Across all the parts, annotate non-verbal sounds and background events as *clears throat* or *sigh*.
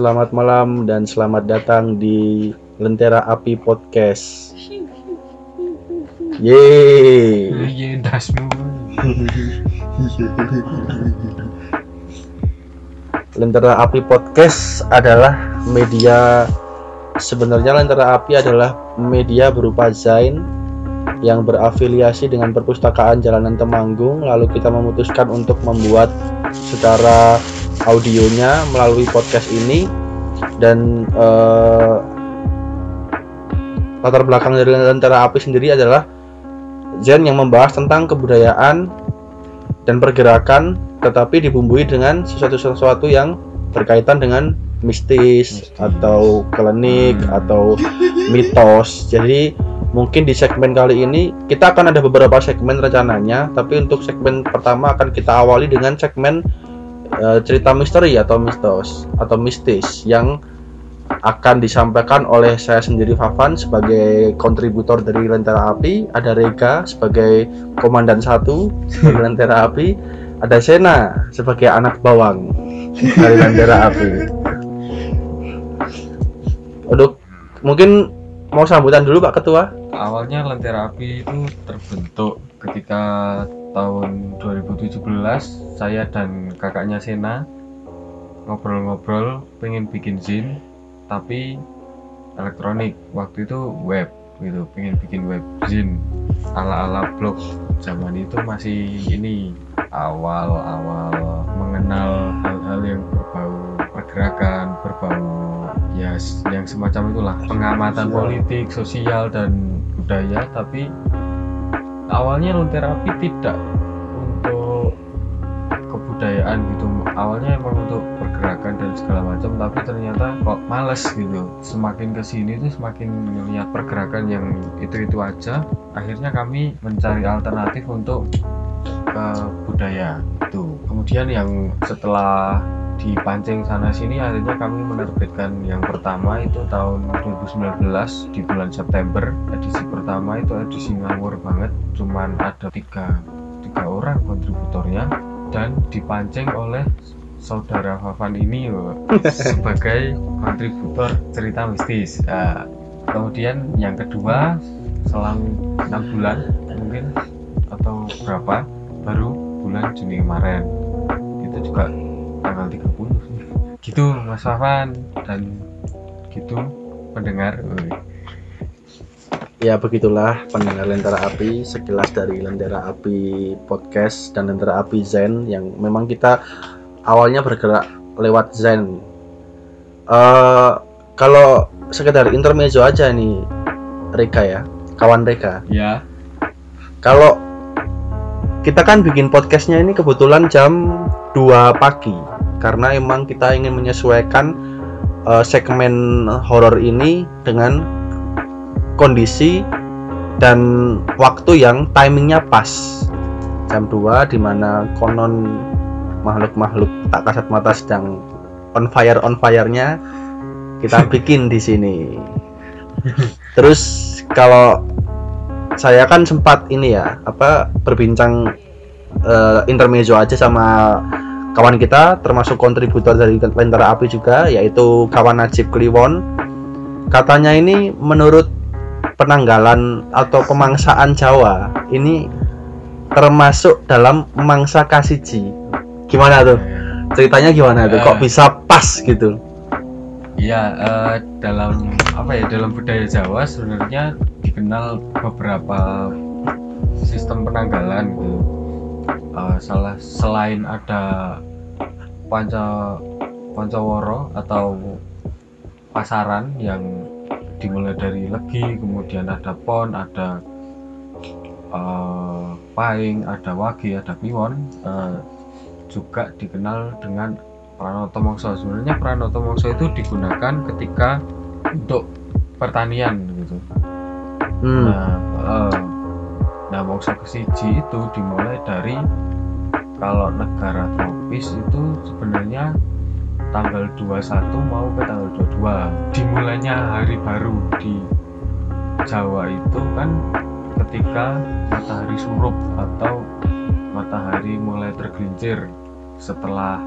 Selamat malam dan selamat datang di Lentera Api Podcast. Yeay. Lentera Api Podcast adalah media sebenarnya Lentera Api adalah media berupa Zain yang berafiliasi dengan perpustakaan Jalanan Temanggung lalu kita memutuskan untuk membuat secara audionya melalui podcast ini dan eh, latar belakang dari Lentera Api sendiri adalah Zen yang membahas tentang kebudayaan dan pergerakan tetapi dibumbui dengan sesuatu-sesuatu yang berkaitan dengan mistis, Mistis. atau klinik Hmm. atau mitos. Jadi mungkin di segmen kali ini kita akan ada beberapa segmen rencananya, tapi untuk segmen pertama akan kita awali dengan segmen eh, cerita misteri atau mistos atau mistis yang akan disampaikan oleh saya sendiri Fafan sebagai kontributor dari Lentera Api, ada Rega sebagai komandan satu dari *laughs* Lentera Api, ada Sena sebagai anak bawang dari Lentera Api. Untuk mungkin mau sambutan dulu Pak Ketua. Awalnya Lentera Api itu terbentuk ketika tahun 2017 saya dan kakaknya Sena ngobrol-ngobrol pengen bikin zin tapi elektronik. Waktu itu web gitu pengen bikin web zin. Ala-ala blog zaman itu masih ini awal-awal mengenal hal-hal yang berbau pergerakan berbau ya yang semacam itulah. Pengamatan politik sosial dan budaya tapi awalnya non terapi tidak untuk kebudayaan gitu. Awalnya emang untuk pergerakan dan segala macam tapi ternyata kok males gitu. Semakin ke sini tuh semakin melihat pergerakan yang itu itu aja. Akhirnya kami mencari alternatif untuk ke budaya itu. Kemudian yang setelah dipancing sana sini akhirnya kami menerbitkan yang pertama itu tahun 2019 di bulan September. Edisi pertama itu edisi ngawur banget cuman ada tiga tiga orang kontributornya. Dan dipancing oleh saudara Fafan ini loh, *laughs* sebagai kontributor cerita mistis. Nah, kemudian yang kedua selang enam bulan mungkin atau berapa baru bulan Juni kemarin. Itu juga tanggal 30 sih gitu Mas Fafan dan gitu pendengar Woi. Ya begitulah pendengar Lentera Api sekilas dari Lentera Api Podcast dan Lentera Api Zen yang memang kita awalnya bergerak lewat Zen. Eh kalau sekedar intermezzo aja nih Reka ya, kawan Reka. ya Kalau kita kan bikin podcastnya ini kebetulan jam 2 pagi. Karena emang kita ingin menyesuaikan eh, segmen horor ini dengan kondisi dan waktu yang timingnya pas. Jam 2 di mana konon makhluk-makhluk tak kasat mata sedang on fire on fire-nya kita *laughs* bikin di sini. Terus kalau saya kan sempat ini ya apa berbincang eh, intermezzo aja sama kawan kita termasuk kontributor dari Lentera Api juga yaitu kawan Najib Kliwon. Katanya ini menurut penanggalan atau pemangsaan Jawa ini termasuk dalam mangsa kasiji gimana tuh? Ceritanya gimana tuh? Kok Eh. bisa pas gitu? Iya, eh, dalam apa ya dalam budaya Jawa sebenarnya dikenal beberapa sistem penanggalan gitu. Eh, salah selain ada panca pancaworo atau pasaran yang dimulai dari legi, kemudian ada pon, ada eh, paing, ada wage, ada piwon, eh, juga dikenal dengan Pranoto Mongso sebenarnya Pranoto Mongso itu digunakan ketika untuk pertanian gitu. hmm. Nah, eh, nah Mongso kesiji itu dimulai dari kalau negara tropis itu sebenarnya tanggal 21 mau ke tanggal 22 dimulainya hari baru di Jawa itu kan ketika matahari surup atau matahari mulai tergelincir setelah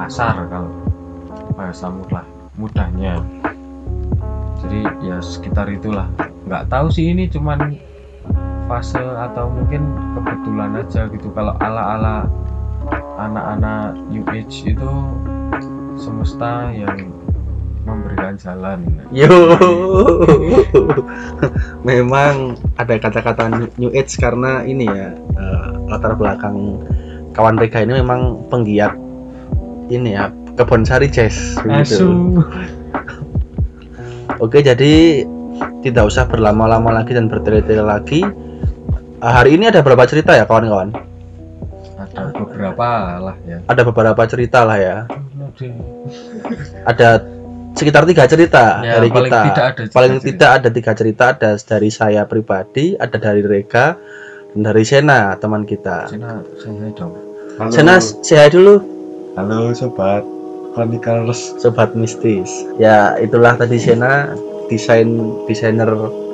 asar kalau bahasa lah mudahnya. Jadi ya sekitar itulah. Nggak tahu sih ini cuman fase atau mungkin kebetulan aja gitu kalau ala-ala anak-anak new age itu semesta yang memberikan jalan Yo, *laughs* memang ada kata-kata new age karena ini ya eh, latar belakang kawan mereka ini memang penggiat ini ya kebun sari jazz begitu. Oke, jadi tidak usah berlama-lama lagi dan bertele-tele lagi. Eh, hari ini ada berapa cerita ya kawan-kawan? ada beberapa lah ya Ada beberapa cerita lah ya. Ada sekitar tiga cerita Ya, dari paling kita. tidak ada tiga paling cerita. tidak ada tiga cerita. Ada dari saya pribadi, ada dari Rega, dan dari Sena teman kita. Cina saya dong Halo, Sena, sehat dulu. halo sobat Chronicles. Sobat mistis. Ya, itulah tadi Sena desain desainer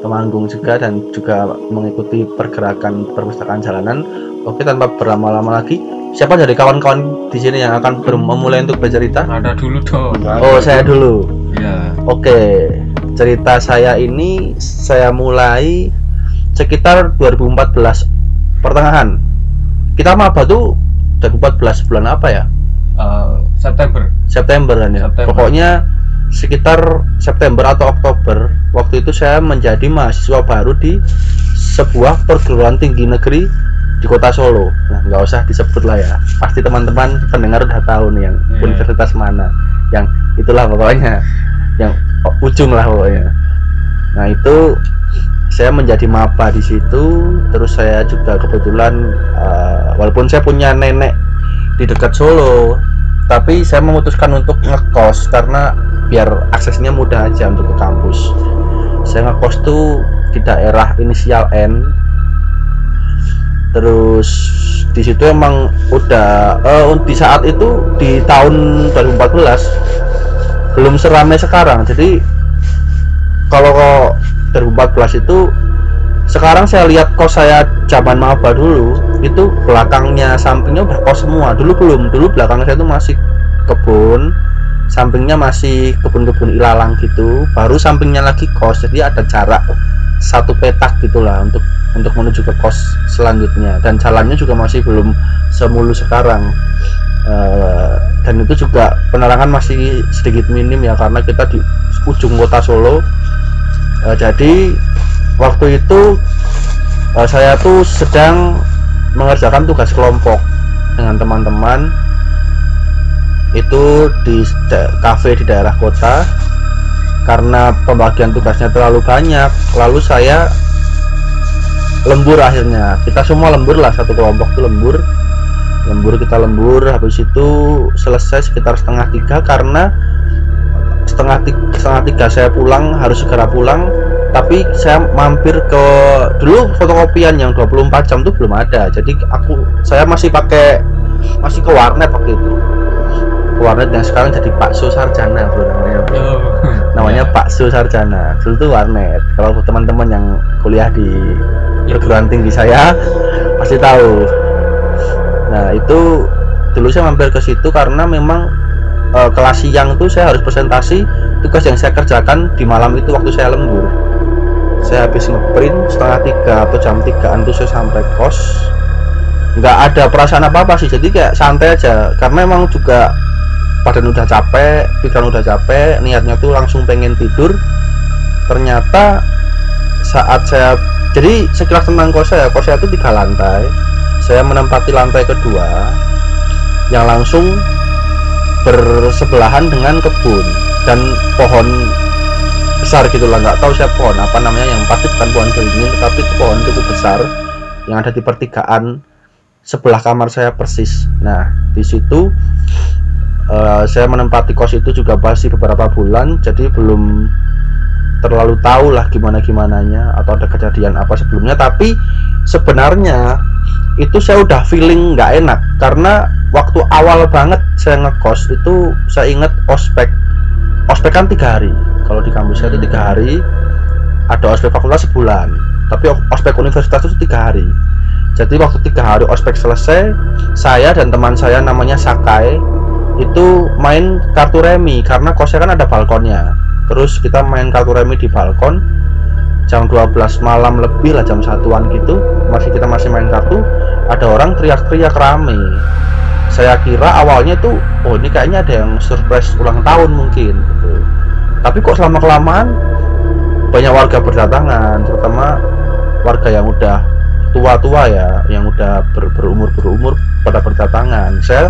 temanggung juga dan juga mengikuti pergerakan perpustakaan jalanan. Oke, tanpa berlama-lama lagi, siapa dari kawan-kawan di sini yang akan memulai untuk bercerita? ada dulu dong Oh, saya dulu. ya Oke, cerita saya ini saya mulai sekitar 2014 pertengahan. Kita maba tuh 2014 bulan apa ya? eh, September September kan ya. September. Pokoknya sekitar September atau Oktober waktu itu saya menjadi mahasiswa baru di sebuah perguruan tinggi negeri di kota Solo. Nah, nggak usah disebut lah ya. Pasti teman-teman pendengar udah tahu nih yang Iya. universitas mana. Yang itulah pokoknya. Yang ujung lah pokoknya. Nah, itu saya menjadi maba di situ. Terus saya juga kebetulan eh, walaupun saya punya nenek di dekat Solo, tapi saya memutuskan untuk ngekos karena biar aksesnya mudah aja untuk ke kampus. Saya ngekos tuh di daerah inisial N. Terus di situ emang udah eh, di saat itu di tahun 2014 belum seramai sekarang. Jadi kalau 2014 itu sekarang saya lihat kos saya zaman maba dulu itu belakangnya sampingnya udah kos semua. Dulu belum. Dulu belakang saya itu masih kebun. Sampingnya masih kebun-kebun ilalang gitu. Baru sampingnya lagi kos. Jadi ada jarak satu petak gitulah untuk untuk menuju ke kos selanjutnya. Dan jalannya juga masih belum semulus sekarang. Eh, dan itu juga penerangan masih sedikit minim ya karena kita di ujung kota Solo. Eh, jadi waktu itu eh, saya tuh sedang mengerjakan tugas kelompok dengan teman-teman itu di kafe di daerah kota karena pembagian tugasnya terlalu banyak. Lalu saya lembur akhirnya. Kita semua lembur lah satu kelompok itu lembur. Lembur kita lembur. Habis itu selesai sekitar setengah tiga karena setengah tiga, setengah tiga saya pulang harus segera pulang tapi saya mampir ke dulu fotokopian yang 24 jam tuh belum ada. Jadi aku saya masih pakai masih ke warnet waktu itu. Ke warnet yang sekarang jadi bakso sarjana bro namanya. Bro. Oh. *laughs* namanya bakso sarjana. Dulu tuh warnet. Kalau teman-teman yang kuliah di perguruan tinggi saya pasti tahu. Nah itu dulu saya mampir ke situ karena memang eh, kelas siang tuh saya harus presentasi tugas yang saya kerjakan di malam itu waktu saya lembur saya habis ngeprint setengah tiga atau jam tigaan tuh saya sampai kos. Nggak ada perasaan apa apa sih jadi kayak santai aja. Karena emang juga badan udah capek pikiran udah capek niatnya tuh langsung pengen tidur. Ternyata saat saya jadi sekilas tentang kos saya kos saya itu tiga lantai. Saya menempati lantai kedua yang langsung bersebelahan dengan kebun dan pohon besar gitu lah nggak tahu saya pohon apa namanya yang pasti bukan pohon beringin tetapi itu pohon cukup besar yang ada di pertigaan sebelah kamar saya persis. Nah di situ eh, saya menempati kos itu juga masih beberapa bulan jadi belum terlalu tahu lah gimana gimananya atau ada kejadian apa sebelumnya. Tapi sebenarnya itu saya udah feeling nggak enak karena waktu awal banget saya ngekos itu saya inget ospek ospek kan tiga hari. Kalau di kampus saya itu tiga hari ada ospek fakultas sebulan. Tapi ospek universitas itu tiga hari. Jadi waktu tiga hari ospek selesai saya dan teman saya namanya Sakai itu main kartu remi. Karena kosnya kan ada balkonnya. Terus kita main kartu remi di balkon. Jam 12 malam lebih lah jam satuan gitu. Masih kita masih main kartu. Ada orang teriak-teriak rame saya kira awalnya tuh oh ini kayaknya ada yang surprise ulang tahun mungkin gitu. Tapi kok selama kelamaan banyak warga berdatangan terutama warga yang udah tua-tua ya yang udah ber- berumur berumur pada berdatangan. Saya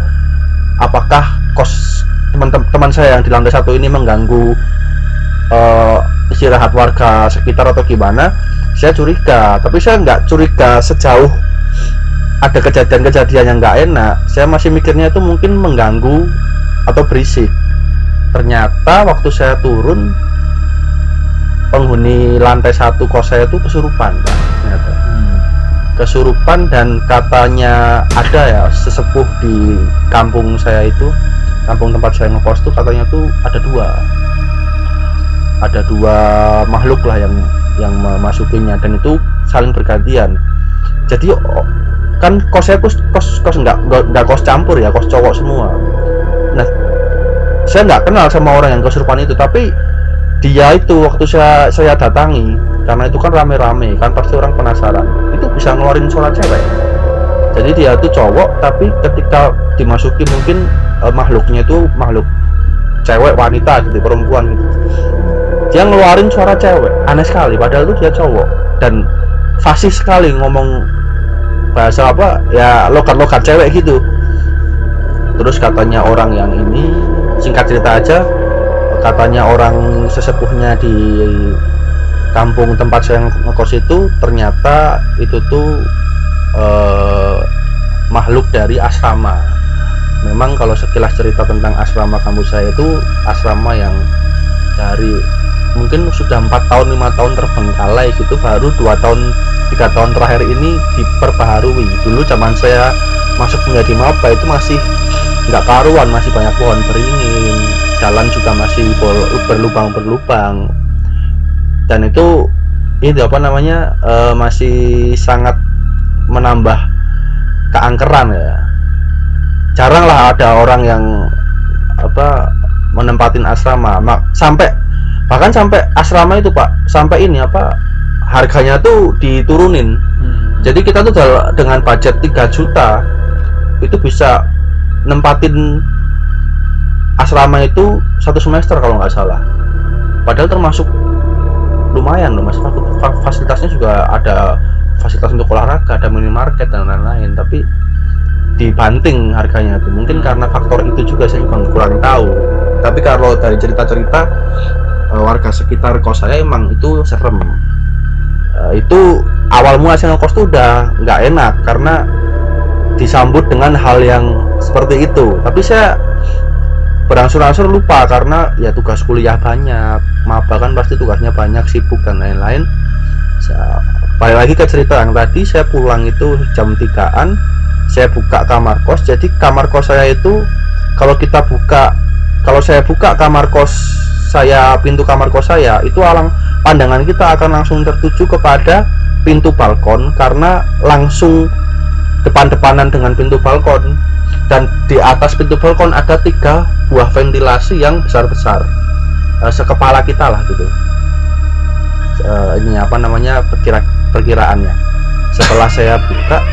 apakah kos teman-teman saya yang di lantai satu ini mengganggu eh, istirahat warga sekitar atau gimana? Saya curiga tapi saya nggak curiga sejauh ada kejadian-kejadian yang nggak enak saya masih mikirnya itu mungkin mengganggu atau berisik. Ternyata waktu saya turun penghuni lantai satu kos saya itu kesurupan Pak, ternyata. Hmm. kesurupan dan katanya ada ya sesepuh di kampung saya itu kampung tempat saya ngekos tuh katanya tuh ada dua. Ada dua makhluk lah yang yang memasukinya dan itu saling bergantian. Jadi kan kos saya kos kos kos nggak nggak kos campur ya kos cowok semua. Nah saya nggak kenal sama orang yang kesurupan itu tapi dia itu waktu saya saya datangi karena itu kan rame-rame kan pasti orang penasaran itu bisa ngeluarin suara cewek. Jadi dia itu cowok tapi ketika dimasuki mungkin eh, makhluknya itu makhluk cewek wanita gitu perempuan gitu. Dia ngeluarin suara cewek aneh sekali padahal itu dia cowok. Dan fasih sekali ngomong bahasa apa ya logat-logat cewek gitu. Terus katanya orang yang ini singkat cerita aja katanya orang sesepuhnya di kampung tempat saya ngekos itu ternyata itu tuh eh, makhluk dari asrama. Memang kalau sekilas cerita tentang asrama kampus saya itu asrama yang dari mungkin sudah empat tahun lima tahun terbengkalai gitu baru dua tahun tiga tahun terakhir ini diperbaharui. Dulu zaman saya masuk menjadi maba itu masih nggak karuan masih banyak pohon beringin jalan juga masih bol- berlubang-berlubang. Dan itu itu apa namanya eh, masih sangat menambah keangkeran ya. Jarang lah ada orang yang apa menempatin asrama. Sampai bahkan sampai asrama itu pak sampai ini apa harganya tuh diturunin. Hmm. jadi kita tuh dengan budget 3 juta itu bisa nempatin asrama itu satu semester kalau nggak salah. Padahal termasuk lumayan loh mas. Fa- fa- fasilitasnya juga ada fasilitas untuk olahraga ada minimarket dan lain-lain. Tapi dibanting harganya tuh. Mungkin karena faktor itu juga saya juga kurang tahu. Tapi kalau dari cerita-cerita eh, warga sekitar kos saya emang itu serem Eh, itu awal mula saya ngekos tuh udah nggak enak karena disambut dengan hal yang seperti itu. Tapi saya berangsur-angsur lupa karena ya tugas kuliah banyak maba kan pasti tugasnya banyak sibuk dan lain-lain. Sa- balik lagi ke cerita yang tadi saya pulang itu jam 3an saya buka kamar kos. Jadi kamar kos saya itu kalau kita buka kalau saya buka kamar kos saya pintu kamar kos saya itu alang pandangan kita akan langsung tertuju kepada pintu balkon karena langsung depan-depanan dengan pintu balkon. Dan di atas pintu balkon ada tiga buah ventilasi yang besar-besar. Eh, sekepala kita lah gitu. Eh, ini apa namanya perkira perkiraannya. Setelah saya buka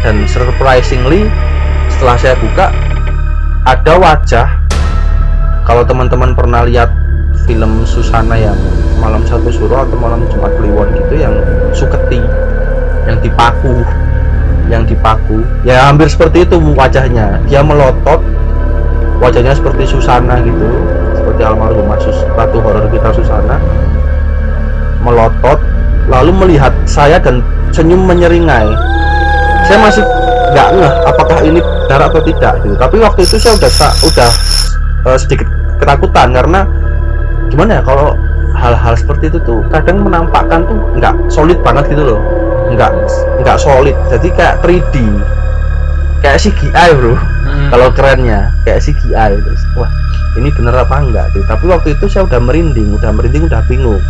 dan surprisingly setelah saya buka ada wajah. Kalau teman-teman pernah lihat film Susana yang malam satu suro atau malam Jumat Kliwon gitu yang suketi yang dipaku yang dipaku. Ya hampir seperti itu wajahnya. Dia melotot wajahnya seperti Susana gitu seperti almarhumah Sus ratu horor kita Susana. Melotot lalu melihat saya dan senyum menyeringai. Saya masih nggak ngeh apakah ini benar atau tidak gitu. Tapi waktu itu saya udah udah eh, sedikit ketakutan karena gimana ya kalau hal-hal seperti itu tuh kadang menampakkan tuh nggak solid banget gitu loh. Nggak nggak solid. Jadi kayak 3D kayak CGI bro. Hmm. kalau kerennya kayak CGI terus wah ini bener apa enggak gitu. tapi waktu itu saya udah merinding udah merinding udah bingung.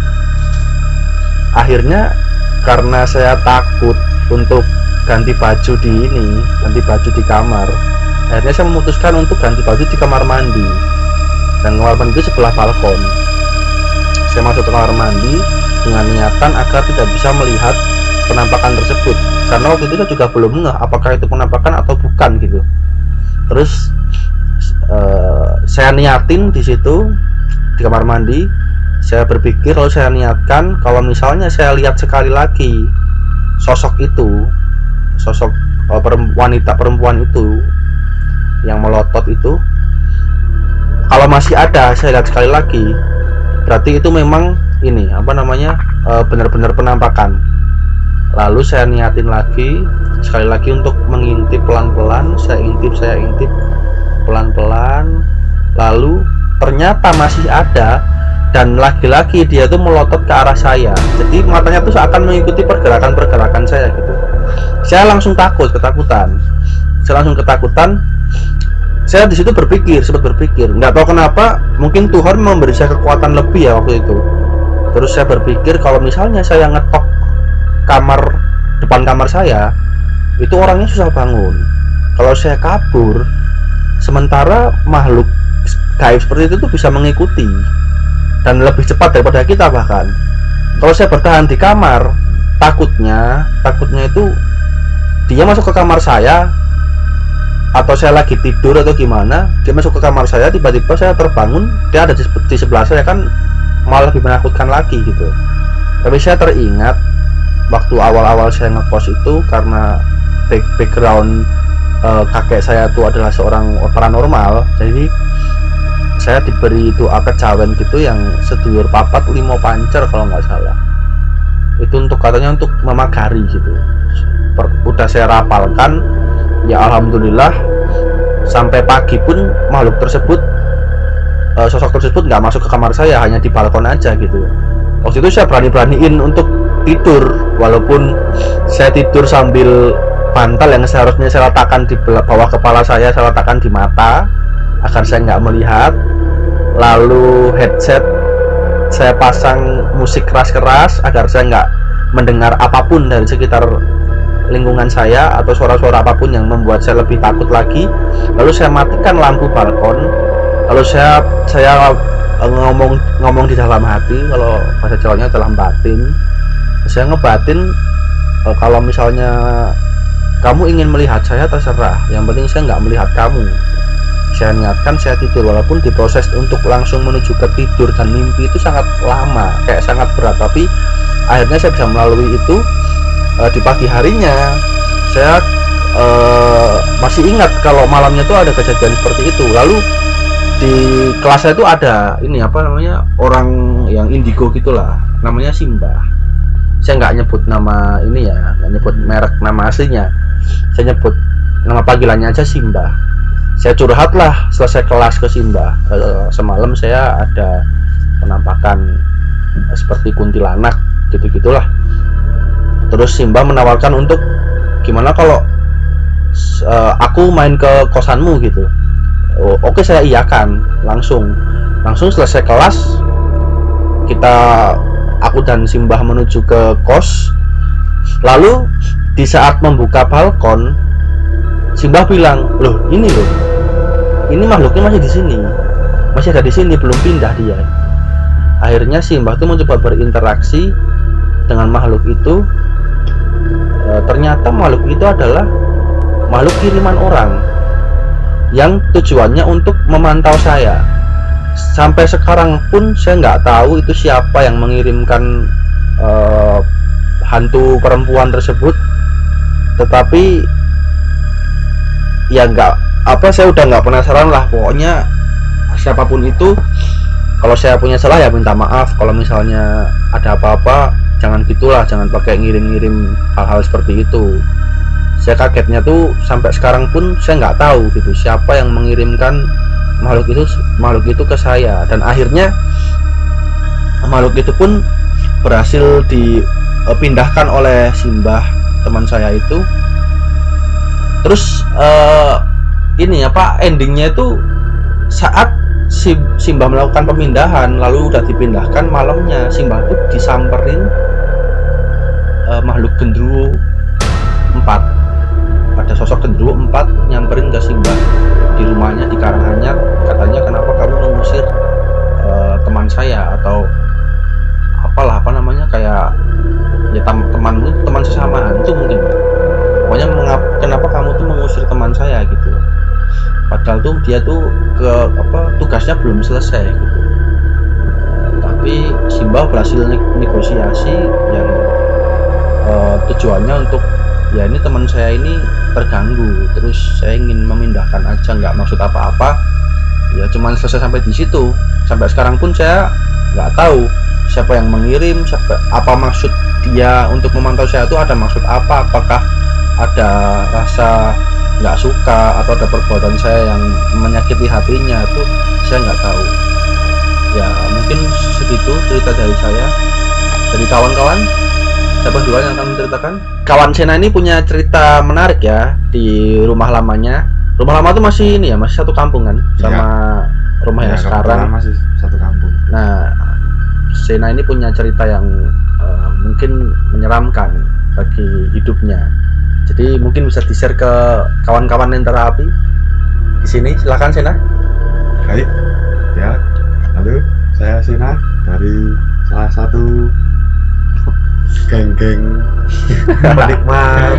Akhirnya karena saya takut untuk ganti baju di ini ganti baju di kamar akhirnya saya memutuskan untuk ganti baju di kamar mandi. Dan kamar mandi itu sebelah balkon saya masuk ke kamar mandi dengan niatan agar tidak bisa melihat penampakan tersebut. Karena waktu itu juga belum ngeh apakah itu penampakan atau bukan gitu. Terus eh, saya niatin di situ di kamar mandi. Saya berpikir lalu saya niatkan kalau misalnya saya lihat sekali lagi sosok itu sosok eh, perem- wanita perempuan itu yang melotot itu kalau masih ada saya lihat sekali lagi berarti itu memang ini apa namanya eh, benar-benar penampakan. Lalu saya niatin lagi sekali lagi untuk mengintip pelan-pelan saya intip saya intip pelan-pelan. Lalu ternyata masih ada dan lagi-lagi dia tuh melotot ke arah saya. Jadi matanya tuh seakan mengikuti pergerakan-pergerakan saya gitu. Saya langsung takut ketakutan. Saya langsung ketakutan saya di situ berpikir sempat berpikir. Nggak tahu kenapa mungkin Tuhan memberi saya kekuatan lebih ya waktu itu. Terus saya berpikir kalau misalnya saya ngetok kamar depan kamar saya itu orangnya susah bangun. Kalau saya kabur sementara makhluk gaib seperti itu tuh bisa mengikuti. Dan lebih cepat daripada kita bahkan. Kalau saya bertahan di kamar takutnya takutnya itu dia masuk ke kamar saya atau saya lagi tidur atau gimana dia masuk ke kamar saya tiba-tiba saya terbangun dia ada di, sebelah saya kan malah lebih menakutkan lagi gitu. Tapi saya teringat waktu awal-awal saya ngekos itu karena back background eh, kakek saya itu adalah seorang paranormal jadi saya diberi doa kejawen gitu yang sedulur papat limo pancer kalau nggak salah. Itu untuk katanya untuk memagari gitu. Per, udah saya rapalkan ya alhamdulillah sampai pagi pun makhluk tersebut eh, sosok tersebut nggak masuk ke kamar saya hanya di balkon aja gitu. Waktu itu saya berani-beraniin untuk tidur walaupun saya tidur sambil bantal yang seharusnya saya letakkan di bawah kepala saya saya letakkan di mata agar saya nggak melihat. Lalu headset saya pasang musik keras-keras agar saya nggak mendengar apa pun dari sekitar lingkungan saya atau suara-suara apa pun yang membuat saya lebih takut lagi. Lalu saya matikan lampu balkon. Lalu saya saya eh, ngomong ngomong di dalam hati kalau bahasa Jawanya dalam batin. Saya ngebatin eh, kalau misalnya kamu ingin melihat saya terserah. Yang penting saya nggak melihat kamu. Saya niatkan saya tidur. Walaupun di proses untuk langsung menuju ke tidur dan mimpi itu sangat lama kayak sangat berat. Tapi akhirnya saya bisa melalui itu eh, di pagi harinya saya eh, masih ingat kalau malamnya tuh ada kejadian seperti itu. Lalu di kelas saya itu ada ini apa namanya orang yang indigo gitulah. Namanya Simba. Saya nggak nyebut nama ini ya nggak nyebut merek nama aslinya. Saya nyebut nama panggilannya aja Simba. Saya curhat lah selesai kelas ke Simba. Eh, semalam saya ada penampakan seperti kuntilanak gitu gitulah. Terus Simba menawarkan untuk gimana kalau eh, aku main ke kosanmu gitu. Oh, oke saya iyakan langsung. Langsung selesai kelas kita aku dan Simbah menuju ke kos. Lalu di saat membuka balkon Simbah bilang loh ini loh. Ini makhluknya masih di sini. Masih ada di sini belum pindah dia akhirnya Simbah tuh mencoba berinteraksi dengan makhluk itu. E, ternyata makhluk itu adalah makhluk kiriman orang yang tujuannya untuk memantau saya. Sampai sekarang pun saya nggak tahu itu siapa yang mengirimkan eh, hantu perempuan tersebut. Tetapi ya nggak apa saya udah nggak penasaran lah. Pokoknya siapa pun itu kalau saya punya salah ya minta maaf. Kalau misalnya ada apa-apa jangan gitulah jangan pakai ngirim-ngirim hal-hal seperti itu. Saya kagetnya tuh sampai sekarang pun saya nggak tahu gitu siapa yang mengirimkan makhluk itu makhluk itu ke saya. Dan akhirnya makhluk itu pun berhasil dipindahkan oleh Simbah teman saya itu. Terus eh, ini apa endingnya itu saat si Simbah melakukan pemindahan lalu udah dipindahkan malamnya. Simbah tuh disamperin eh, makhluk gendruwo empat. Ada sosok gendruwo empat nyamperin ke Simbah rumahnya di Karanganyar. Katanya kenapa kamu mengusir eh, teman saya? Atau apalah apa namanya kayak ya teman teman sesama hantu mungkin tuh dia tuh ke apa tugasnya belum selesai gitu. Tapi Simba berhasil ne- negosiasi yang eh, tujuannya untuk ya ini teman saya ini terganggu terus saya ingin memindahkan aja nggak maksud apa-apa. Ya cuman selesai sampai di situ. Sampai sekarang pun saya nggak tahu siapa yang mengirim siapa apa maksud dia untuk memantau saya itu ada maksud apa apakah ada rasa nggak suka atau ada perbuatan saya yang menyakiti hatinya itu saya nggak tahu. Ya mungkin segitu cerita dari saya. Dari kawan-kawan siapa duluan yang akan menceritakan? Kawan Sena ini punya cerita menarik ya di rumah lamanya. Rumah lama itu masih ini ya masih satu kampung kan sama rumah yang Ya, sekarang. masih satu kampung. Nah, Sena ini punya cerita yang eh, mungkin menyeramkan bagi hidupnya. Jadi mungkin bisa di-share ke kawan-kawan yang terapi di sini. Silakan Sena. baik ya halo saya Sina dari salah satu geng-geng *laughs* penikmat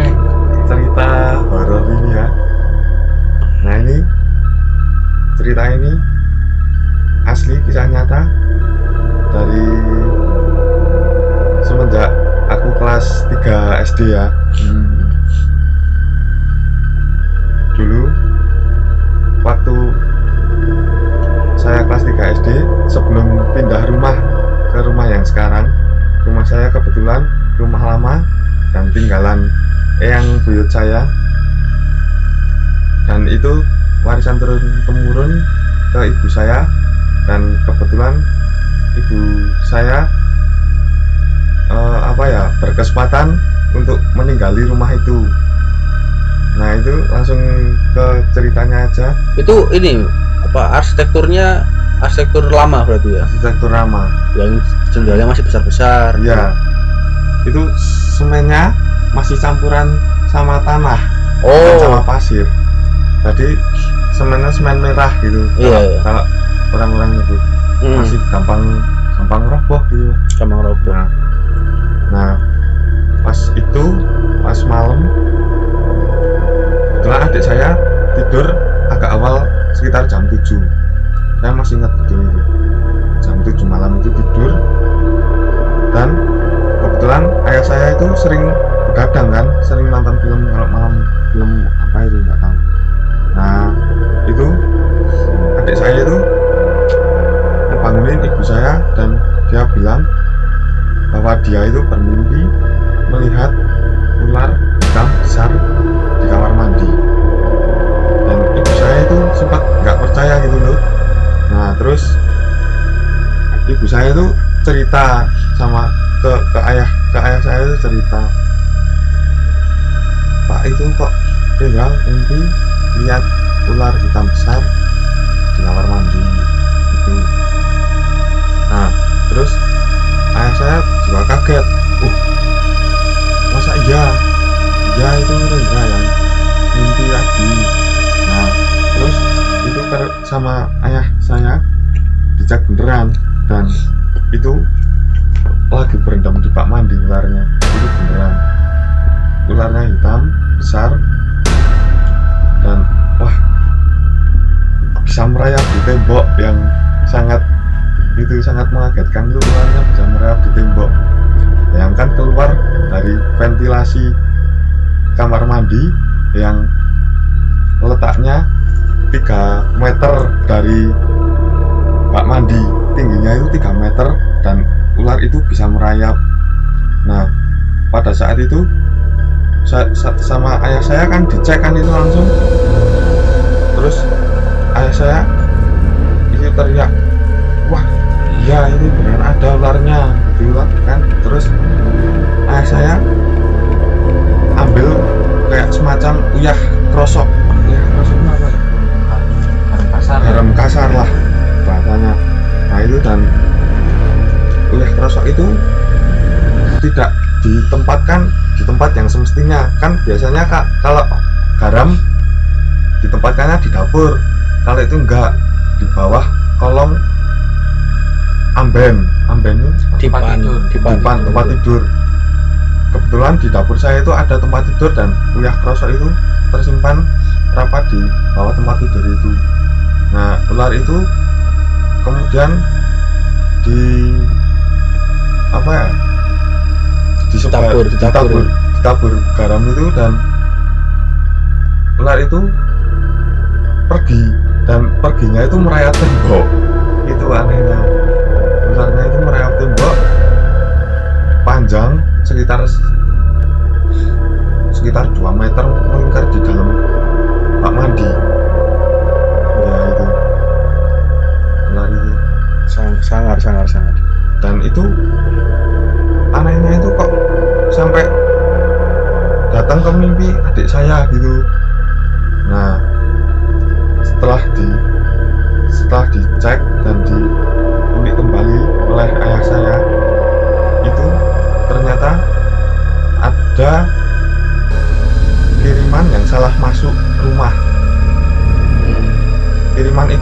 cerita horor ini ya nah ini cerita ini asli kisah nyata dari semenjak kelas 3 SD ya Hmm. dulu waktu saya kelas 3 SD sebelum pindah rumah ke rumah yang sekarang rumah saya kebetulan rumah lama dan tinggalan eyang buyut saya dan itu warisan turun temurun ke ibu saya dan kebetulan ibu saya eh, apa ya berkesempatan untuk meninggali rumah itu. Nah itu langsung ke ceritanya aja. Itu ini apa arsitekturnya arsitektur lama berarti ya. arsitektur ramah Yang jendelanya masih besar-besar. ya itu semennya masih campuran sama tanah. Bukan sama Oh. pasir. Jadi semennya semen merah gitu. Iya, kalau, iya. kalau orang-orang nyebut Hmm, masih gampang gampang roboh gitu. Gampang roboh. nah nah pas itu pas malam kebetulan adik saya tidur agak awal sekitar jam 7 saya masih ingat betul itu. Jam 7 malam itu tidur dan kebetulan ayah saya itu sering begadang kan sering nonton film kalau malam film apa itu nggak tahu. Nah itu adik saya itu ngebangunin ibu saya dan dia bilang bahwa dia itu bermimpi melihat ular hitam besar di kamar mandi. Dan ibu saya itu sempat nggak percaya gitu loh. Nah terus ibu saya itu cerita sama ke ke ayah ke ayah saya itu cerita. Pak itu kok tinggal mimpi lihat ular hitam besar di kamar mandi itu. Nah terus ayah saya juga kaget. Uh masa iya? Iya itu Rendra yang mimpi lagi. Nah terus itu per- sama ayah saya dicek beneran dan itu lagi berendam di bak mandi ularnya. Itu beneran. Ularnya hitam besar dan wah bisa merayap di tembok yang sangat itu sangat mengagetkan itu ularnya merayap di tembok. Bayangkan keluar dari ventilasi kamar mandi yang letaknya 3 meter dari bak mandi. Tingginya itu 3 meter dan ular itu bisa merayap. Nah pada saat itu sa- sa- sama ayah saya kan dicek kan itu langsung. Terus ayah saya itu teriak iya ini beneran ada ularnya gitu kan? Terus ayah saya ambil kayak semacam uyah krosok. Uyah krosok apa? Ya? Garam kasar. Garam kasar lah bahasanya. Nah itu dan uyah krosok itu tidak ditempatkan di tempat yang semestinya. Kan biasanya kak kalau garam ditempatkannya di dapur kalau itu enggak Dipan, tidur. dipan, depan tempat tidur. Kebetulan di dapur saya itu ada tempat tidur dan kuliah krosok itu tersimpan rapat di bawah tempat tidur itu. Nah ular itu kemudian di apa ya? Disebar- Ditabur, ditabur. ditabur ditabur garam itu dan ular itu pergi dan perginya itu merayap tembok. Itu anehnya. Ularnya itu merayap tembok panjang sekitar sekitar 2 meter melingkar di dalam bak mandi. Ya itu. Itu Sang- sangar sangar sangar. Dan itu anehnya itu kok sampai datang ke mimpi adik saya gitu. Nah setelah di setelah dicek dan di kembali oleh ayah saya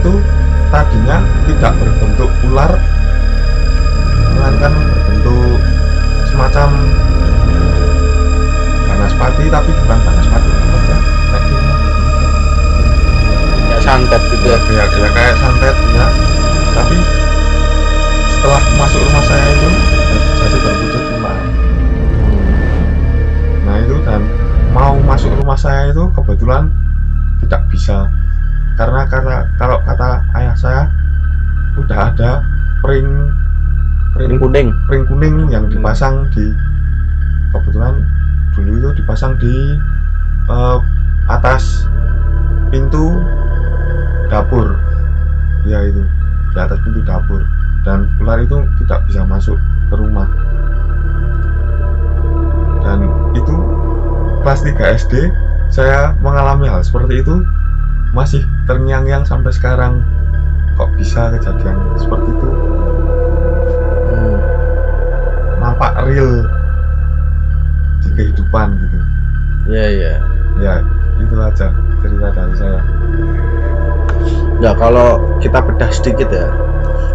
itu tadinya tidak berbentuk ular melainkan berbentuk semacam banaspati tapi bukan ya? Kayak ya santet gitu ya? Ya, ya kayak santet ya tapi setelah masuk rumah saya itu jadi berwujud ular nah itu dan mau masuk rumah saya itu kebetulan tidak bisa karena kata kalau kata ayah saya udah ada pring Ring kuning. ring kuning yang dipasang di kebetulan dulu itu dipasang di eh, atas pintu dapur. Ya itu. Di atas pintu dapur. Dan ular itu tidak bisa masuk ke rumah. Dan itu kelas 3 SD saya mengalami hal seperti itu masih terngiang-ngiang sampai sekarang. Kok bisa kejadian seperti itu? Hmm. nampak real di kehidupan gitu. Ya ya ya itu aja cerita dari saya. Ya kalau kita bedah sedikit ya.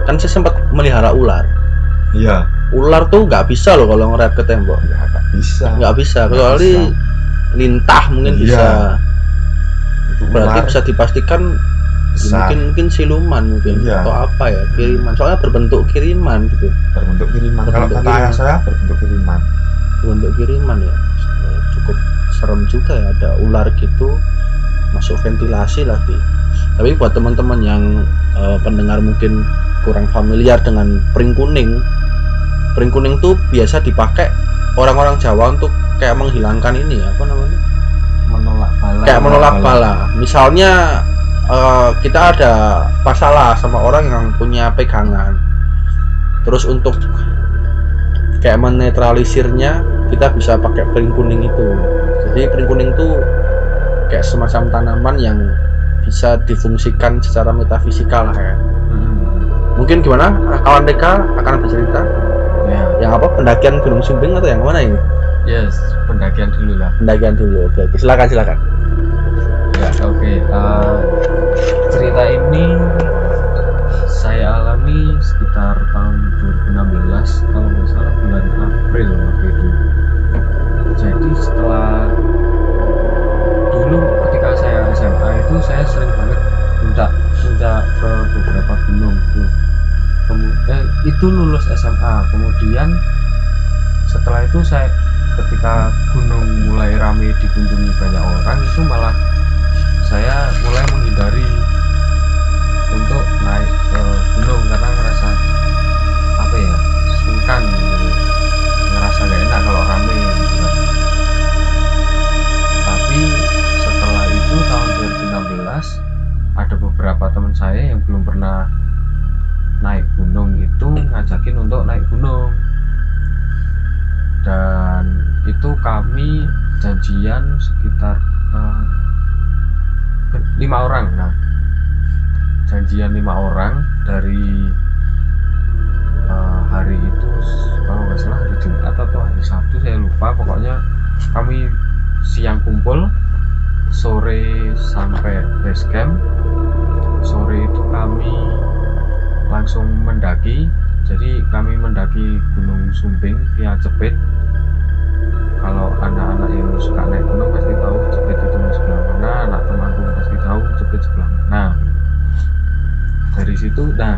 Kan saya sempat melihara ular. Iya. Ular tuh nggak bisa loh kalau ngerep ke tembok. Ya nggak bisa. Nggak bisa. Kecuali lintah mungkin Iya. bisa berarti bisa dipastikan mungkin mungkin siluman mungkin Iya. atau apa ya kiriman. Soalnya berbentuk kiriman gitu. Berbentuk kiriman. Kalau Berbentuk kata ayah kiriman. saya berbentuk kiriman. Berbentuk kiriman ya. Eh, cukup serem juga ya. Ada ular gitu masuk ventilasi lagi. Tapi buat teman-teman yang eh, pendengar mungkin kurang familiar dengan pring kuning pring kuning tuh biasa dipakai orang-orang Jawa untuk kayak menghilangkan ini ya apa namanya menolak bala. Kayak menolak bala. Misalnya eh, kita ada masalah sama orang yang punya pegangan. Terus untuk kayak menetralisirnya kita bisa pakai pring kuning itu. Jadi pring kuning itu kayak semacam tanaman yang bisa difungsikan secara metafisikal lah ya. Hmm. mungkin gimana? Kawan Deka akan bercerita. Ya. Yang apa? Pendakian Gunung Sumbing atau yang mana ini yes pendakian dulu lah. Pendakian dulu oke oke. Silakan silakan. Ya oke eh, cerita ini saya alami sekitar tahun 2016 kalau nggak salah bulan April waktu itu. Jadi setelah dulu ketika saya SMA itu saya sering banget minta minta ke beberapa gunung tuh. Kemu- eh, itu lulus SMA kemudian setelah itu saya ketika gunung mulai ramai dikunjungi banyak orang itu malah saya mulai menghindari untuk naik ke gunung karena ngerasa apa ya sungkan gitu. Ngerasa gak enak kalau rame gitu kan. Tapi setelah itu tahun 2016 ada beberapa teman saya yang belum pernah naik gunung itu ngajakin untuk naik gunung dan itu kami janjian sekitar ber- lima orang nah. Janjian lima orang dari eh, hari itu kalau nggak salah hari Jumat atau hari Sabtu saya lupa. Pokoknya kami siang kumpul sore sampai base camp. Sore itu kami langsung mendaki jadi kami mendaki Gunung Sumbing via Cepit kalau anak-anak yang suka naik gunung pasti tahu Cepit itu sebelah mana anak temanku pasti tahu Cepit sebelah mana. Dari situ nah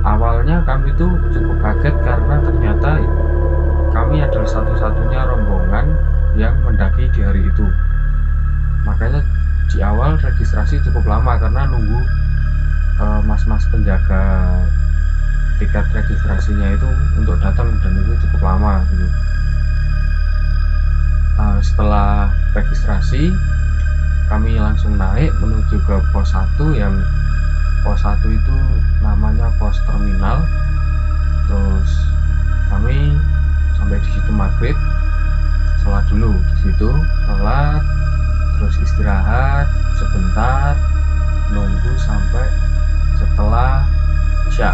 awalnya kami tuh cukup kaget karena ternyata kami adalah satu-satunya rombongan yang mendaki di hari itu. Makanya di awal registrasi cukup lama karena nunggu mas-mas penjaga tiket registrasinya itu untuk datang dan itu cukup lama gitu. Eh, setelah registrasi kami langsung naik menuju ke pos 1 yang pos 1 itu namanya pos terminal. Terus kami sampai di situ maghrib sholat dulu di situ sholat terus istirahat sebentar nunggu sampai setelah isya.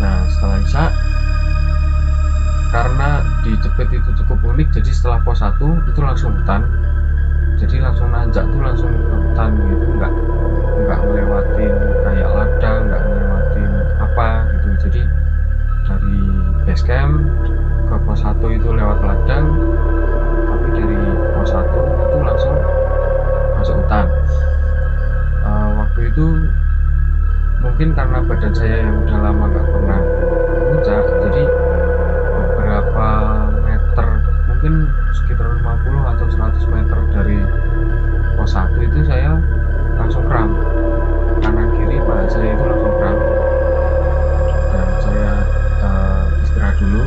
Nah setelah isya karena di Cepet itu cukup unik jadi setelah pos 1 itu langsung hutan. Jadi langsung nanjak tuh langsung ke hutan gitu nggak nggak ngelewatin kayak ladang nggak ngelewatin apa gitu. Jadi dari base camp ke pos 1 itu lewat ladang tapi dari pos 1 itu langsung masuk hutan. Eh, waktu itu mungkin karena badan saya yang udah lama nggak pernah puncak jadi beberapa meter mungkin sekitar 50 atau 100 meter dari pos 1 itu saya langsung kram. Kanan kiri paha saya itu langsung kram. Dan saya eh, istirahat dulu.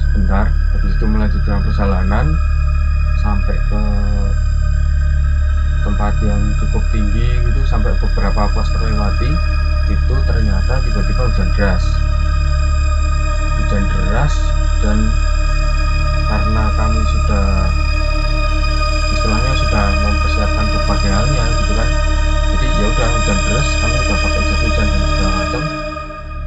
Sebentar habis itu melanjutkan perjalanan sampai ke tempat yang cukup tinggi gitu sampai beberapa pos terlewati itu ternyata tiba-tiba hujan deras. Hujan deras dan karena kami sudah istilahnya sudah mempersiapkan berbagai halnya gitu kan. Jadi ya udah hujan deras kami udah pakai jas hujan dan segala macam.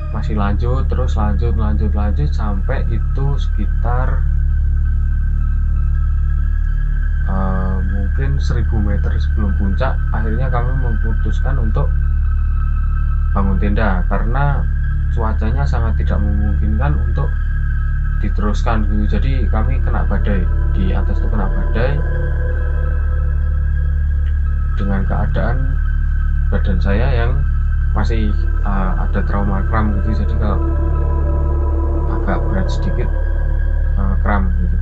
Masih lanjut terus lanjut lanjut lanjut sampai itu sekitar eh, mungkin 1000 meter sebelum puncak akhirnya kami memutuskan untuk bangun tenda. Karena cuacanya sangat tidak memungkinkan untuk diteruskan gitu. Jadi kami kena badai. Di atas itu kena badai. Dengan keadaan badan saya yang masih uh, ada trauma kram gitu. Jadi kalau agak berat sedikit uh, kram gitu.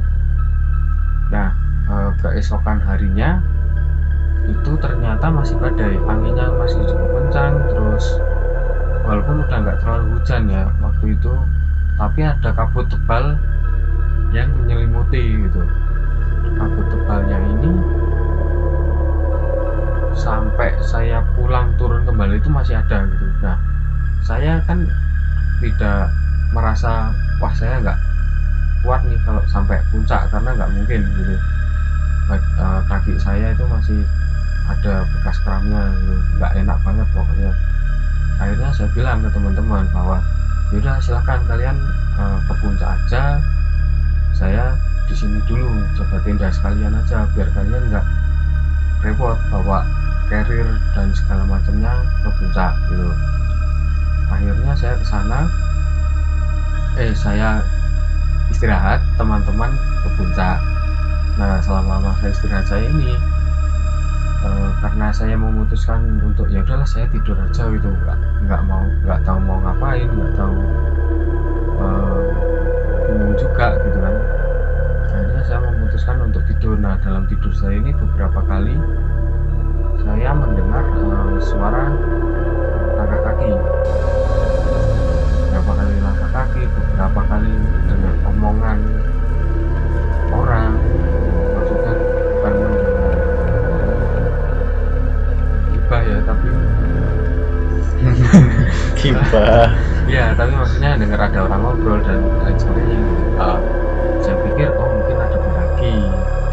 Nah uh, keesokan harinya itu ternyata masih badai. Anginnya masih cukup kencang terus walaupun udah nggak terlalu hujan ya waktu itu tapi ada kabut tebal yang menyelimuti gitu. Kabut tebalnya ini sampai saya pulang turun kembali itu masih ada gitu. Nah saya kan tidak merasa wah saya nggak kuat nih kalau sampai puncak karena nggak mungkin gitu Eh, kaki saya itu masih ada bekas kramnya gitu nggak enak banget pokoknya. Akhirnya saya bilang ke teman-teman bahwa yaudah silahkan kalian eh, ke puncak aja. Saya di sini dulu coba tenda sekalian aja biar kalian nggak repot bawa carrier dan segala macamnya ke puncak gitu. Akhirnya saya ke sana. Eh saya istirahat teman-teman ke puncak nah selama masa istirahat saya ini eh, karena saya memutuskan untuk ya udahlah saya tidur aja gitu. Nggak nggak mau nggak tahu mau ngapain nggak tahu bingung juga gitu kan. Akhirnya saya memutuskan untuk tidur. Nah dalam tidur saya ini beberapa kali saya mendengar eh, suara langkah kaki. Beberapa kali langkah kaki beberapa kali dengar omongan orang Gibah. *laughs* ya tapi maksudnya dengar ada orang ngobrol dan lain sebagainya. Uh, saya pikir oh mungkin ada pendaki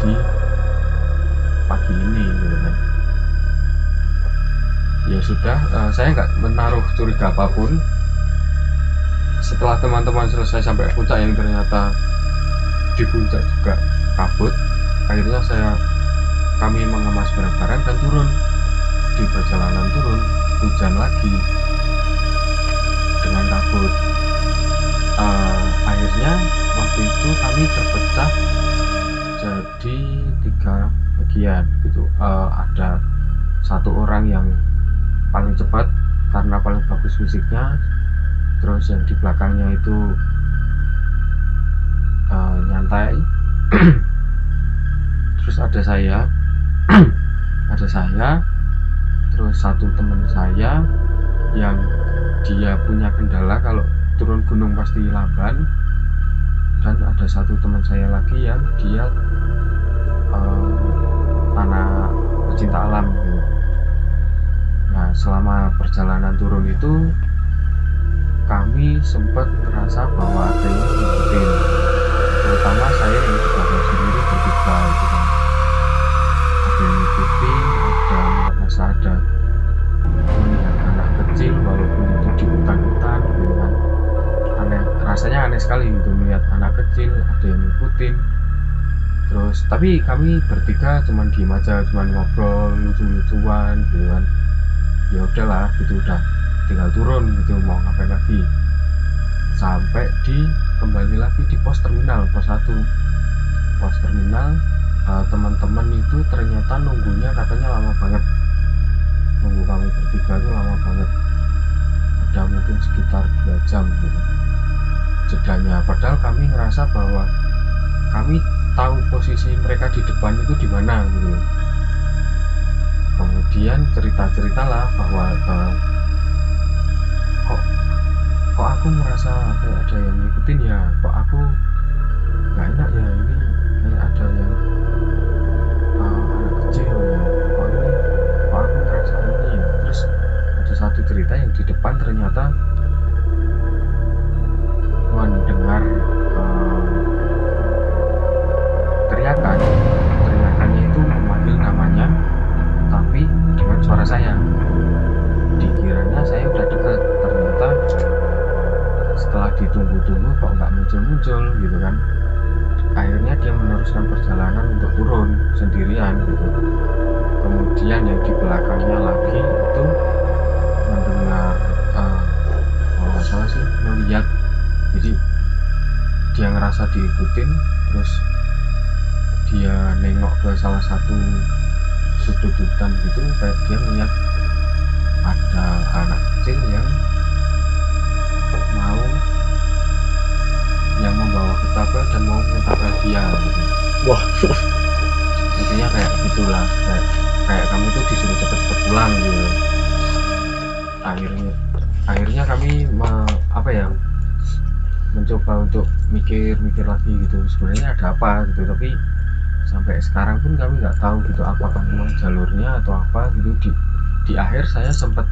di pagi ini gitu kan. Ya sudah uh, saya nggak menaruh curiga apa pun. Setelah teman-teman selesai sampai puncak yang ternyata di puncak juga kabut akhirnya saya kami mengemas barang-barang dan turun. Di perjalanan turun hujan lagi dengan kabut. Eh, akhirnya waktu itu kami terpecah jadi tiga bagian gitu. Eh, ada satu orang yang paling cepat karena paling bagus fisiknya terus yang di belakangnya itu eh, nyantai. *clears throat* Terus ada saya. *clears throat* Ada saya terus satu teman saya yang dia punya kendala kalau turun gunung pasti lamban dan ada satu teman saya lagi yang dia eh, anak pecinta alam. Gitu. nah selama perjalanan turun itu kami sempat merasa bahwa ada yang terutama saya yang di belakang sendiri bertiga ada melihat anak kecil walaupun itu di hutan-hutan gitu kan aneh rasanya aneh sekali gitu melihat anak kecil ada yang ngikutin. Terus tapi kami bertiga cuman diem aja cuman ngobrol lucu-lucuan gitu kan. Ya udahlah gitu udah tinggal turun gitu mau ngapain lagi. Sampai di kembali lagi di pos terminal pos 1 pos terminal eh, teman-teman itu ternyata nunggunya katanya lama banget sekitar dua jam gitu. Jedanya. Padahal kami ngerasa bahwa kami tahu posisi mereka di depan itu di mana gitu. Kemudian cerita-cerita lah bahwa eh, kok kok aku merasa kayak ada yang ngikutin ya? Kok aku nggak enak ya? Ini kayak ada yang eh, anak kecil ya. Kok ini kok aku ngerasa ini ya? Terus ada satu cerita yang di depan ternyata mendengar eh, teriakan. Teriakannya itu memanggil namanya tapi dengan suara saya. Dikiranya saya udah dekat ternyata setelah ditunggu-tunggu kok nggak muncul-muncul gitu kan. Akhirnya dia meneruskan perjalanan untuk turun sendirian gitu. Kemudian yang di belakangnya lagi itu dia ngerasa diikutin terus dia nengok ke salah satu sudut hutan gitu kayak dia melihat ada anak kecil yang mau yang membawa ketapel dan mau mentabel dia gitu. Wah, intinya kayak gitulah kayak, kayak kami tuh disuruh cepet-cepet pulang gitu akhirnya akhirnya kami me- apa ya mencoba untuk mikir-mikir lagi gitu sebenarnya ada apa gitu. Tapi sampai sekarang pun kami nggak tahu gitu apakah memang jalurnya atau apa gitu. Di di akhir saya sempat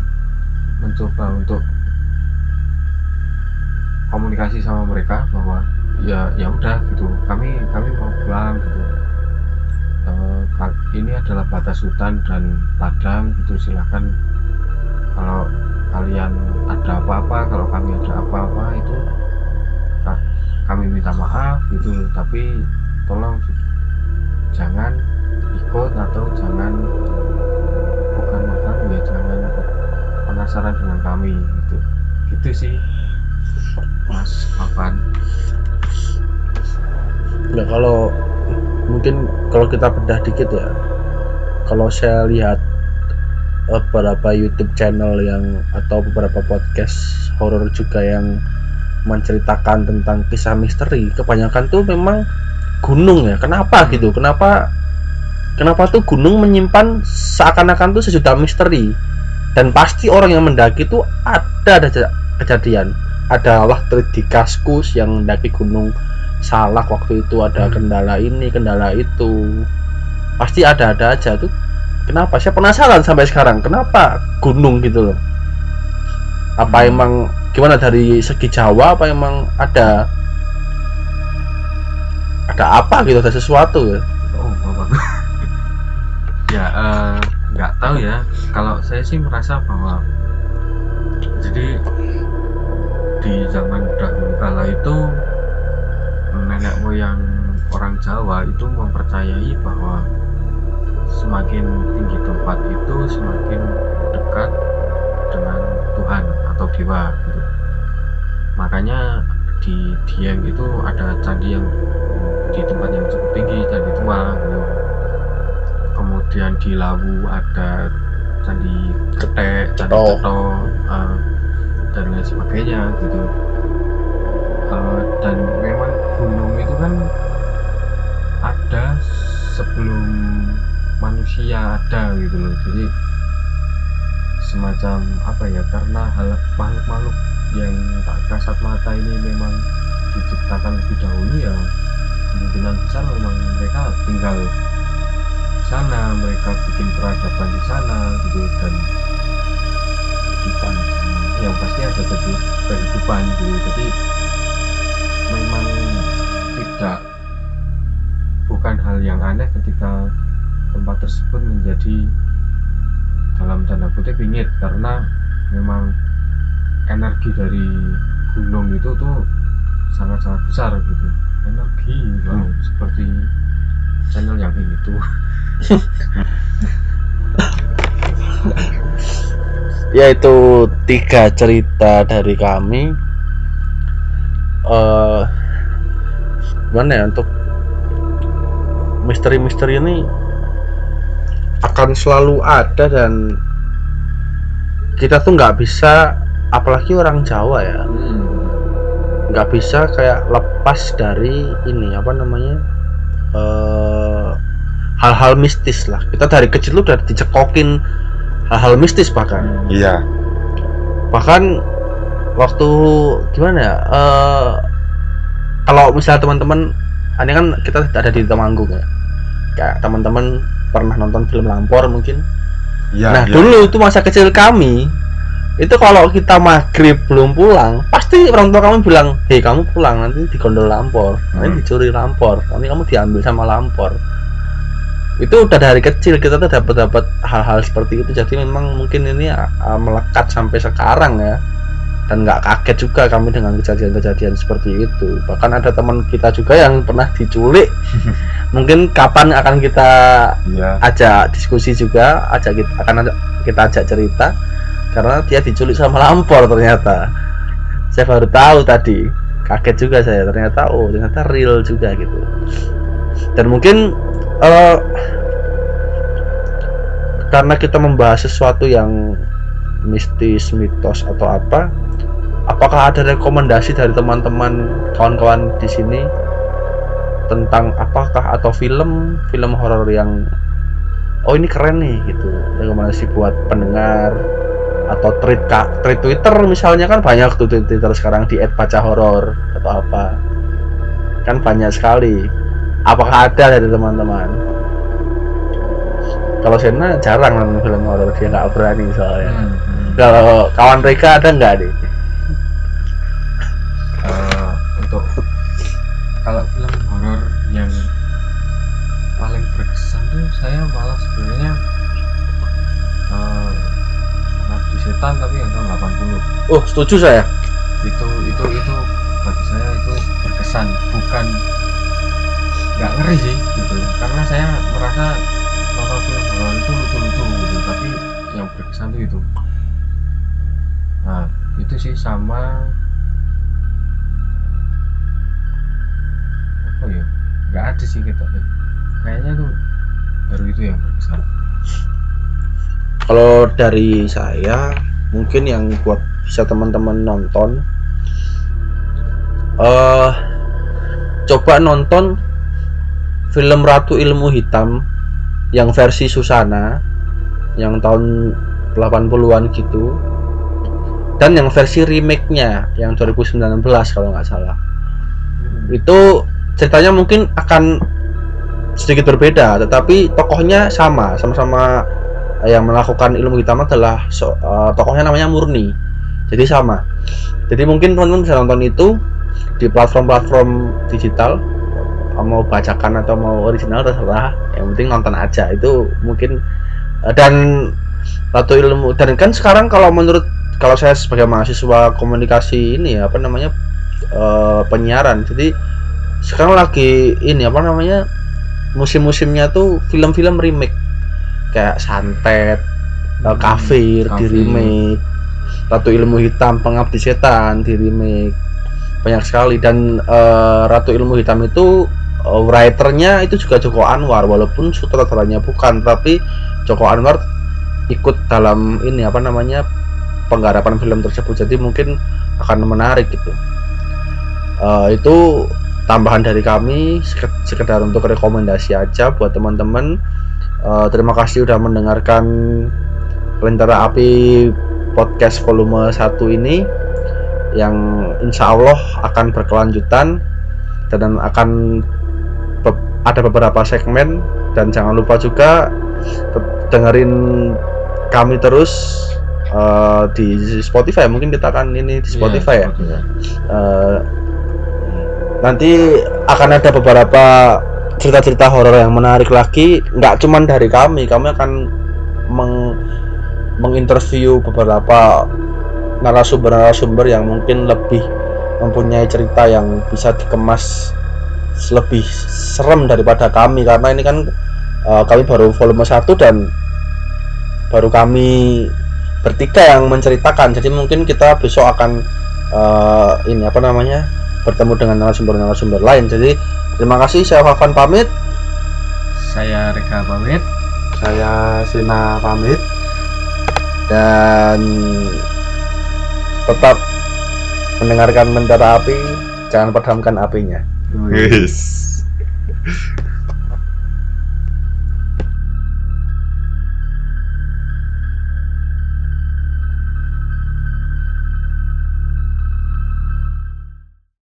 mencoba untuk komunikasi sama mereka bahwa ya ya udah gitu kami kami mau pulang gitu. Ka- ini adalah batas hutan dan ladang gitu silahkan kalau kalian ada apa-apa kalau kami ada apa-apa itu kami minta maaf gitu tapi tolong jangan ikut atau jangan bukan mengganggu ya jangan penasaran dengan kami gitu. Gitu sih mas Papan Nah kalau mungkin kalau kita bedah dikit ya, kalau saya lihat eh, beberapa YouTube channel yang atau beberapa podcast horor juga yang menceritakan tentang kisah misteri, kebanyakan tuh memang gunung ya. Kenapa gitu? Kenapa? Kenapa tuh gunung menyimpan seakan-akan tuh sejuta misteri dan pasti orang yang mendaki tuh ada ada kejadian. Ada waktu di Kaskus yang mendaki gunung salak waktu itu ada Hmm. kendala ini kendala itu pasti ada-ada aja tuh kenapa saya penasaran sampai sekarang kenapa gunung gitu loh apa Hmm. emang gimana dari segi Jawa apa emang ada ada apa gitu ada sesuatu ya? Oh *laughs* ya eh, nggak tahu ya. Kalau saya sih merasa bahwa jadi di zaman dahulu kala itu nenek moyang orang Jawa itu mempercayai bahwa semakin tinggi tempat itu semakin dekat dengan Tuhan atau dewa gitu. Makanya di Dieng itu ada candi yang di tempat yang cukup tinggi candi tua gitu. Kemudian di Lawu ada candi ketek, candi cetok, eh, dan lain sebagainya gitu. Eh, dan memang gunung itu kan ada sebelum manusia ada gitu loh jadi semacam apa ya karena hal makhluk-makhluk yang tak kasat mata ini memang diciptakan lebih dahulu ya kemungkinan besar memang mereka tinggal di sana mereka bikin peradaban di sana gitu dan kehidupan. Yang pasti ada kehidu- kehidupan gitu. Jadi memang tidak bukan hal yang aneh ketika tempat tersebut menjadi dalam tanda kutip bingit karena memang energi dari gunung itu tuh sangat-sangat besar gitu. Energi wow, seperti channel yang ini tuh *laughs* yaitu tiga cerita dari kami. Eh gimana ya untuk misteri-misteri ini akan selalu ada dan kita tuh nggak bisa apalagi orang Jawa ya. Nggak bisa kayak lepas dari ini apa namanya eh hal-hal mistis lah. Kita dari kecil udah dicekokin hal-hal mistis bahkan. Iya. Bahkan waktu gimana ya eh, kalau misalnya teman-teman ini kan kita ada di Temanggung ya. Kayak teman-teman pernah nonton film Lampor mungkin. Iya nah iya. dulu itu masa kecil kami itu kalau kita maghrib belum pulang pasti orang tua kami bilang hei kamu pulang nanti digondol lampor. Nanti Hmm. dicuri lampor nanti kamu diambil sama lampor. Itu udah dari kecil kita tuh dapat dapat hal-hal seperti itu. Jadi memang mungkin ini uh, uh, melekat sampai sekarang ya. Dan nggak kaget juga kami dengan kejadian-kejadian seperti itu. Bahkan ada teman kita juga yang pernah diculik. *laughs* Mungkin kapan akan kita iya. ajak diskusi juga ajak kita akan ajak- kita ajak cerita karena dia diculik sama lampor ternyata. Saya baru tahu tadi. Kaget juga saya ternyata oh ternyata real juga gitu. Dan mungkin eh, karena kita membahas sesuatu yang mistis mitos atau apa apakah ada rekomendasi dari teman-teman kawan-kawan di sini tentang apakah atau film film horor yang oh ini keren nih gitu. Rekomendasi buat pendengar atau tweet tweet Twitter misalnya kan banyak tuh tweet Twitter sekarang di baca horor atau apa. Kan banyak sekali. Apakah ada dari teman-teman? Kalau Sena jarang nonton film horor dia nggak berani soalnya. Hmm, hmm. kalau kawan mereka ada nggak nih Eh, untuk kalau film horor yang paling berkesan tuh saya malah sebenarnya Setan tapi yang tahun 80 oh setuju saya. Itu itu itu bagi saya itu berkesan bukan nggak ngeri sih gitu. Karena saya merasa nonton film horor itu lucu-lucu gitu. Tapi yang berkesan tuh itu. Nah itu sih sama apa ya? Nggak ada sih kita kayaknya tuh baru itu yang berkesan kalau dari saya mungkin yang buat bisa teman-teman nonton eh coba nonton film Ratu Ilmu Hitam yang versi Susana yang tahun 80-an gitu dan yang versi remake-nya yang 2019 kalau nggak salah. Itu ceritanya mungkin akan sedikit berbeda tetapi tokohnya sama sama-sama yang melakukan ilmu hitam adalah so- eh, tokohnya namanya Murni. Jadi sama. Jadi mungkin teman-teman bisa nonton itu di platform-platform digital. Mau bacakan atau mau original terserah. Yang penting nonton aja. Itu mungkin eh, dan Ratu ilmu. Dan kan sekarang kalau menurut kalau saya sebagai mahasiswa komunikasi ini apa namanya eh, penyiaran. Jadi sekarang lagi ini apa namanya musim-musimnya tuh film-film remake kayak santet eh, Hmm, kafir di Kafir. remake. Ratu Ilmu Hitam Pengabdi Setan di remake. Banyak sekali. Dan eh, Ratu Ilmu Hitam itu eh, writernya itu juga Joko Anwar. Walaupun sutradaranya bukan tapi Joko Anwar ikut dalam ini apa namanya penggarapan film tersebut. Jadi mungkin akan menarik gitu. Eh, itu tambahan dari kami. Seke- sekedar untuk rekomendasi aja buat teman-teman Eh, terima kasih udah mendengarkan Lentera Api podcast volume 1 ini yang insya Allah akan berkelanjutan dan akan be- ada beberapa segmen. Dan jangan lupa juga dengerin kami terus eh, di Spotify. Mungkin kita akan ini di Spotify ya. Eh, nanti akan ada beberapa cerita-cerita horor yang menarik lagi nggak cuman dari kami kami akan meng menginterview beberapa narasumber-narasumber yang mungkin lebih mempunyai cerita yang bisa dikemas lebih serem daripada kami. Karena ini kan eh, kami baru volume 1 dan baru kami bertiga yang menceritakan. Jadi mungkin kita besok akan eh, ini apa namanya bertemu dengan narasumber-narasumber lain. Jadi terima kasih saya Fafan pamit Saya Reka pamit. saya Sina pamit dan tetap mendengarkan Mentera Api jangan padamkan apinya Wis. *laughs*